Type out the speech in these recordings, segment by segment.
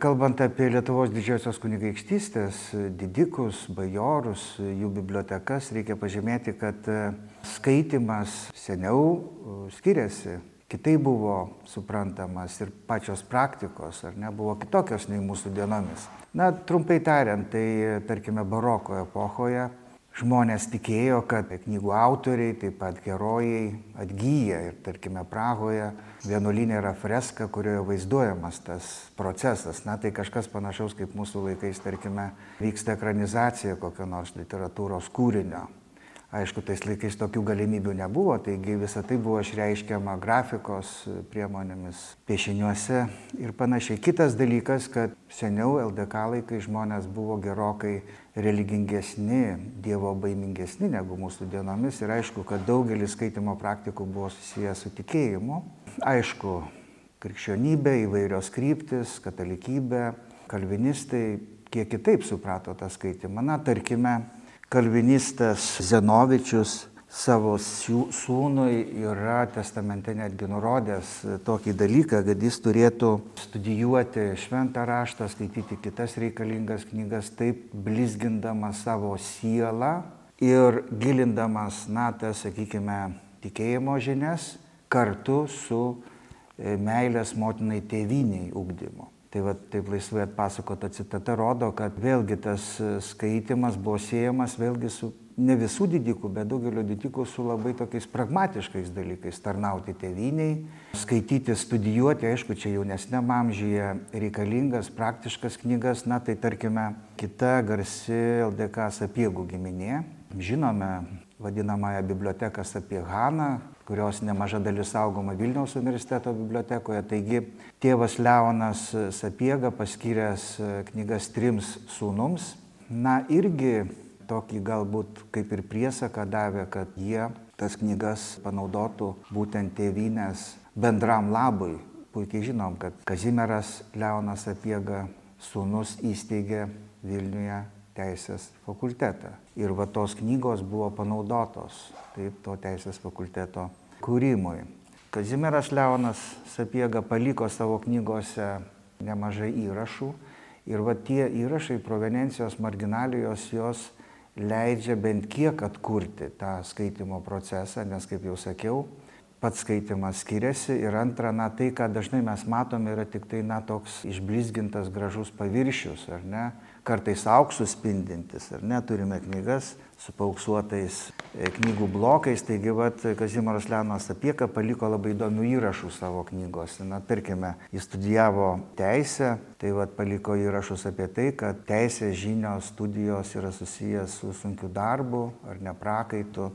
Kalbant apie Lietuvos didžiosios kunigaikštystės didikus, bajorus, jų bibliotekas, reikia pažymėti, kad skaitimas seniau skiriasi. Kitai buvo suprantamas ir pačios praktikos, ar ne, buvo kitokios nei mūsų dienomis. Na, trumpai tariant, tai tarkime baroko epochoje žmonės tikėjo, kad knygų autoriai, taip pat herojai atgyja ir tarkime Prahoje vienuolinė yra freska, kurioje vaizduojamas tas procesas. Na tai kažkas panašaus kaip mūsų laikais, tarkime, vyksta ekranizacija kokio nors literatūros kūrinio. Aišku, tais laikais tokių galimybių nebuvo, taigi visa tai buvo išreiškiama grafikos priemonėmis, piešiniuose ir panašiai. Kitas dalykas, kad seniau LDK laikai žmonės buvo gerokai religingesni, dievo baimingesni negu mūsų dienomis ir aišku, kad daugelis skaitimo praktikų buvo susijęs su tikėjimu. Aišku, krikščionybė, įvairios kryptis, katalikybė, kalvinistai kiek kitaip suprato tą skaitimą. Na, tarkime, kalvinistas Zenovičius savo sūnui yra testamente netgi nurodęs tokį dalyką, kad jis turėtų studijuoti šventą raštą, skaityti kitas reikalingas knygas, taip blizgindamas savo sielą ir gilindamas, na, tas, sakykime, tikėjimo žinias kartu su e, meilės motinai tėviniai ugdymu. Tai va taip laisvai atpasakota citata rodo, kad vėlgi tas skaitimas buvo siejamas vėlgi su ne visų didikų, bet daugelio didikų su labai tokiais pragmatiškais dalykais - tarnauti tėviniai, skaityti, studijuoti, aišku, čia jaunesniam amžyje reikalingas, praktiškas knygas, na tai tarkime kita garsi LDK sapiegų giminė, žinome vadinamąją biblioteką apie Haną, kurios nemaža dalis saugoma Vilniaus universiteto bibliotekoje. Taigi tėvas Leonas Sapiega paskyręs knygas trims sūnums, na irgi tokį galbūt kaip ir priesaką davė, kad jie tas knygas panaudotų būtent tėvynės bendram labui. Puikiai žinom, kad Kazimieras Leonas Sapiega sūnus įsteigė Vilniuje teisės fakultetą. Ir va tos knygos buvo panaudotos taip to teisės fakulteto kūrimui. Kazimieras Leonas Sapiega paliko savo knygose nemažai įrašų ir va tie įrašai provenencijos marginalijos jos leidžia bent kiek atkurti tą skaitimo procesą, nes kaip jau sakiau, pats skaitimas skiriasi ir antra, na tai, ką dažnai mes matome, yra tik tai, na, toks išblizgintas gražus paviršius, ar ne, kartais auksų spindintis, ar ne, turime knygas su pauksuotais e, knygų blokais, taigi vat Kazimieras Leonas Apieka paliko labai įdomių įrašų savo knygose. Na, tarkime, jis studijavo teisę, tai vat paliko įrašus apie tai, kad teisės žinios, studijos yra susijęs su sunkiu darbu ar neprakaitu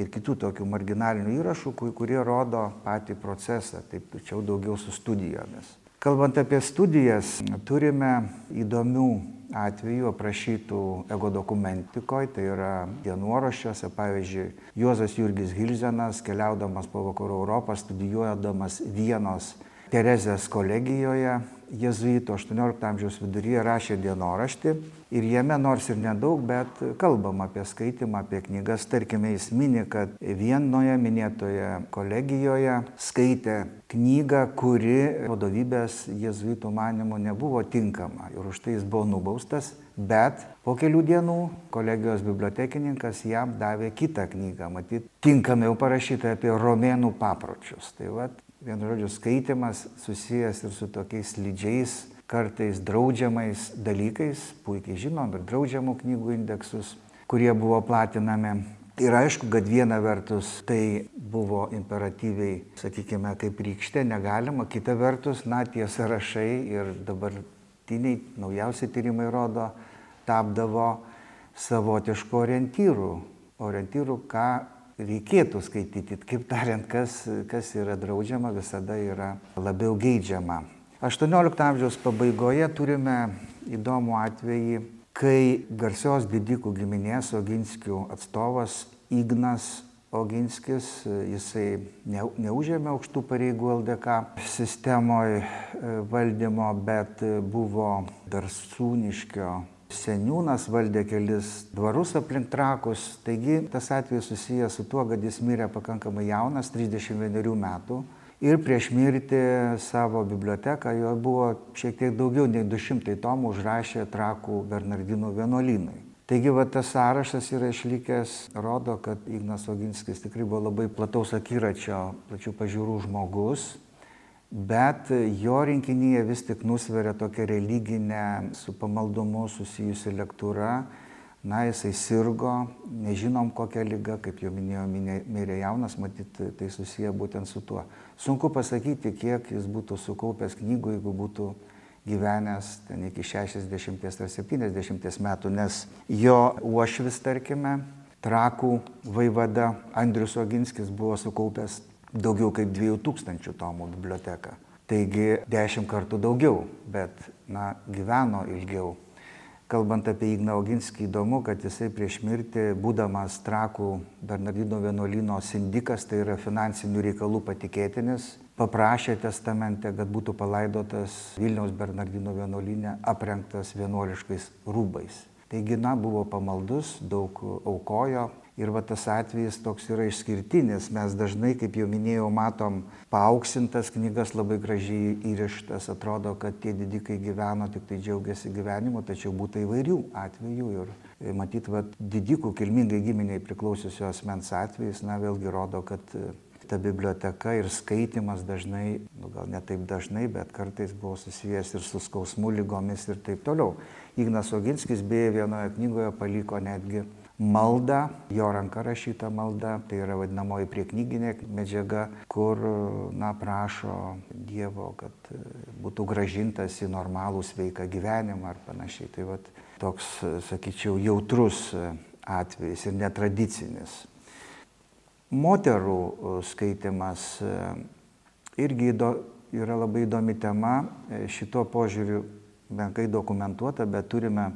ir kitų tokių marginalinių įrašų, kurie rodo patį procesą, taip tačiau daugiau su studijomis. Kalbant apie studijas, turime įdomių atvejų aprašytų ego dokumentikoje, tai yra dienoraščiuose, pavyzdžiui, Juozas Jurgis Hilzenas, keliaudamas po vakarų Europą, studijuodamas Vienos Terezės kolegijoje, jėzuito 18 amžiaus viduryje rašė dienoraštį ir jame nors ir nedaug, bet kalbam apie skaitimą, apie knygas. Tarkime, jis mini, kad vienoje minėtoje kolegijoje skaitė knygą, kuri vadovybės jėzuitų manimų nebuvo tinkama ir už tai jis buvo nubaustas, bet po kelių dienų kolegijos bibliotekininkas jam davė kitą knygą, matyt, tinkamiau parašytą apie romėnų papročius. Tai vat, vienu žodžiu, skaitimas susijęs ir su tokiais lydžiais, kartais draudžiamais dalykais, puikiai žinom, ir draudžiamų knygų indeksus, kurie buvo platinami. Ir aišku, kad viena vertus tai buvo imperatyviai, sakykime, kaip rykštė, negalima, kita vertus, na, tie sąrašai ir dabartiniai naujausi tyrimai rodo, tapdavo savotiškų orientyrų. Orientyrų, ką reikėtų skaityti. Kaip tariant, kas, kas yra draudžiama, visada yra labiau geidžiama. 18 amžiaus pabaigoje turime įdomų atvejį, kai garsios didikų giminės Oginskių atstovas Ignas Oginskis, jisai ne, neužėmė aukštų pareigų LDK sistemoje valdymo, bet buvo dar sūniškio seniūnas valdė kelis dvarus aplink trakus, taigi tas atvejis susijęs su tuo, kad jis mirė pakankamai jaunas, 31 metų. Ir prieš mirtį savo biblioteką, jo buvo šiek tiek daugiau nei 200 tomų užrašė Trakų Bernardinų vienuolynai. Taigi va, tas sąrašas yra išlikęs, rodo, kad Ignas Oginskis tikrai buvo labai plataus akiračio, plačių pažiūrų žmogus, bet jo rinkinyje vis tik nusveria tokia religinė su pamaldumu susijusi lektūra, na, jisai sirgo, nežinom kokią lygą, kaip jau minėjau, mirė jaunas, matyt, tai susiję būtent su tuo. Sunku pasakyti, kiek jis būtų sukaupęs knygų, jeigu būtų gyvenęs ten iki 60 ar 70 metų, nes jo uošvis, tarkime, trakų vaivada Andrius Oginskis buvo sukaupęs daugiau kaip 2000 tomų biblioteką. Taigi 10 kartų daugiau, bet, na, gyveno ilgiau kalbant apie Igną Oginskį, įdomu, kad jisai prieš mirtį, būdamas Trakų Bernardino vienuolino sindikas, tai yra finansinių reikalų patikėtinis, paprašė testamente, kad būtų palaidotas Vilniaus Bernardino vienuolinė aprengtas vienuoliškais rūbais. Taigi, na, buvo pamaldus, daug aukojo, Ir va tas atvejis toks yra išskirtinis. Mes dažnai, kaip jau minėjau, matom paauksintas knygas labai gražiai įrištas. Atrodo, kad tie didikai gyveno, tik tai džiaugiasi gyvenimu, tačiau būtų įvairių atvejų. Ir matyt, va, didikų kilmingai giminiai priklausiusio asmens atvejais, na vėlgi rodo, kad e, ta biblioteka ir skaitimas dažnai, nu, gal ne taip dažnai, bet kartais buvo susijęs ir su skausmų lygomis ir taip toliau. Ignas Oginskis beje vienoje knygoje paliko netgi maldą, jo ranka rašyta malda, tai yra vadinamoji prieknyginė medžiaga, kur na, prašo Dievo, kad būtų gražintas į normalų sveiką gyvenimą ar panašiai. Tai vat, toks, sakyčiau, jautrus atvejis ir netradicinis. Moterų skaitimas irgi yra labai įdomi tema, šito požiūriu menkai dokumentuota, bet turime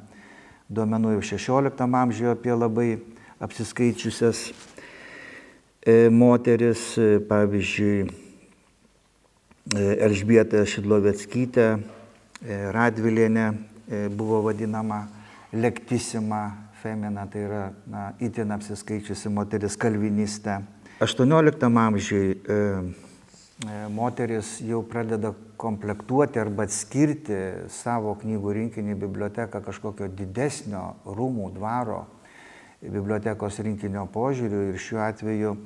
duomenų jau 16 amžiuje apie labai apsiskaičiusias e, moteris, e, pavyzdžiui, e, Elžbieta Šidlovetskytė, Radvilienė buvo vadinama lektisima femina, tai yra na, itin apsiskaičiusi moteris kalvinistė. 18 amžiui moteris jau pradeda komplektuoti arba atskirti savo knygų rinkinį biblioteką kažkokio didesnio rūmų dvaro bibliotekos rinkinio požiūriu ir šiuo atveju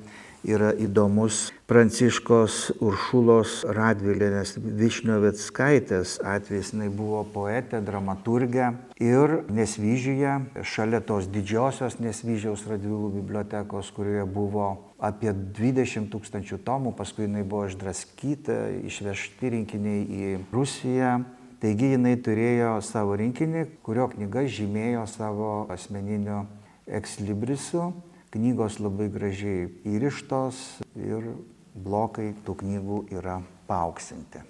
yra įdomus Pranciškos Uršulos Radvilėnės Višniovetskaitės atvejs. Jis buvo poetė, dramaturgė ir Nesvyžiuje, šalia tos didžiosios Nesvyžiaus Radvilų bibliotekos, kurioje buvo apie 20 tūkstančių tomų, paskui jinai buvo išdraskyta, išvežti rinkiniai į Rusiją. Taigi jinai turėjo savo rinkinį, kurio knyga žymėjo savo asmeniniu ekslibrisu knygos labai gražiai įrištos ir blokai tų knygų yra paauksinti.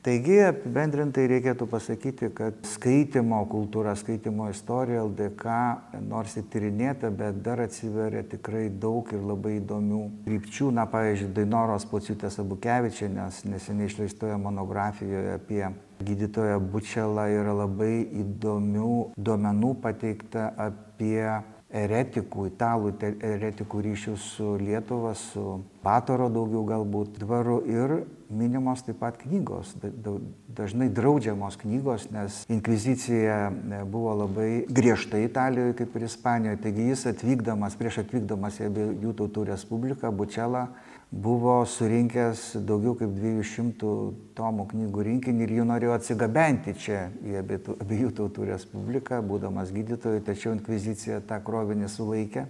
Taigi apibendrintai reikėtų pasakyti, kad skaitimo kultūra, skaitimo istorija LDK nors įtyrinėta, bet dar atsiveria tikrai daug ir labai įdomių krypčių. Na, pavyzdžiui, Dainoros Pociutės Abukevičianės neseniai išleistoje monografijoje apie gydytoją Bučelą yra labai įdomių duomenų pateikta apie eretikų, italų eretikų ryšių su Lietuva, su Pataro daugiau galbūt dvaru ir minimos taip pat knygos, dažnai draudžiamos knygos, nes inkvizicija e, buvo labai griežta Italijoje kaip ir Ispanijoje, taigi jis atvykdamas, prieš atvykdamas į abiejų tautų respubliką, Bučelą, buvo surinkęs daugiau kaip 200 tomų knygų rinkinį ir jų norėjo atsigabenti čia į abiejų tautų respubliką, būdamas gydytoju, tačiau inkvizicija tą krovinį sulaikė.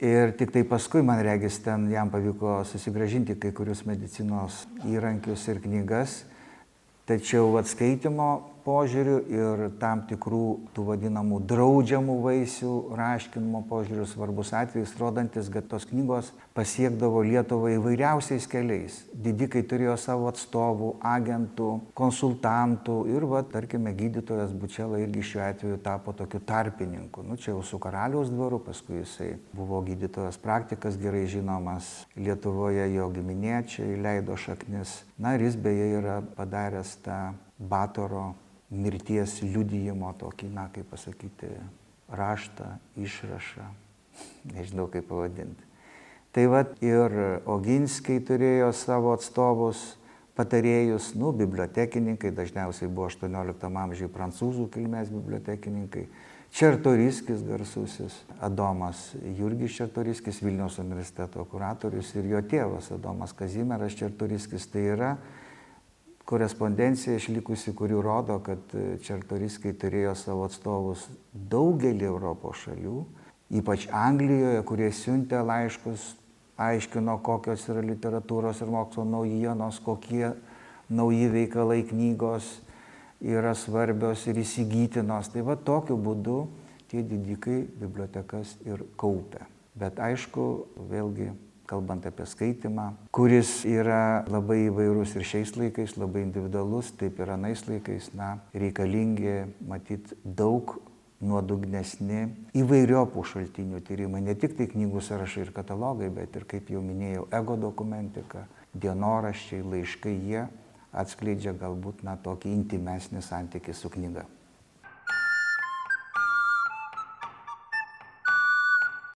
Ir tik tai paskui, man regis, ten jam pavyko susigražinti kai kurius medicinos įrankius ir knygas. Tačiau atskaitimo požiūriu ir tam tikrų tų vadinamų draudžiamų vaisių raškinimo požiūriu svarbus atvejis, rodantis, kad tos knygos pasiekdavo Lietuvą įvairiausiais keliais. Didikai turėjo savo atstovų, agentų, konsultantų ir, va, tarkime, gydytojas Bučela irgi šiuo atveju tapo tokiu tarpininku. Nu, čia jau su karaliaus dvaru, paskui jisai buvo gydytojas praktikas, gerai žinomas Lietuvoje, jo giminėčiai leido šaknis. Na ir jis beje yra padaręs tą Batoro mirties liudijimo tokį, na, kaip pasakyti, raštą, išrašą, nežinau kaip pavadinti. Tai vad ir Oginskiai turėjo savo atstovus, patarėjus, nu, bibliotekininkai, dažniausiai buvo 18 amžiuje prancūzų kilmės bibliotekininkai. Čertoriskis garsusis, Adomas Jurgis Čertoriskis, Vilniaus universiteto kuratorius ir jo tėvas Adomas Kazimieras Čertoriskis. Tai yra korespondencija išlikusi, kuri rodo, kad Čertoriskai turėjo savo atstovus daugelį Europos šalių, ypač Anglijoje, kurie siuntė laiškus, aiškino, kokios yra literatūros ir mokslo naujienos, kokie nauji veikalai knygos yra svarbios ir įsigytinos. Tai va tokiu būdu tie didikai bibliotekas ir kaupia. Bet aišku, vėlgi kalbant apie skaitimą, kuris yra labai įvairus ir šiais laikais, labai individualus, taip ir anais laikais, na, reikalingi, matyt, daug nuodugnesni įvairiopų šaltinių tyrimai, ne tik tai knygų sąrašai ir katalogai, bet ir, kaip jau minėjau, ego dokumentika, dienoraščiai, laiškai, jie atskleidžia galbūt na, tokį intimesnį santykį su knyga.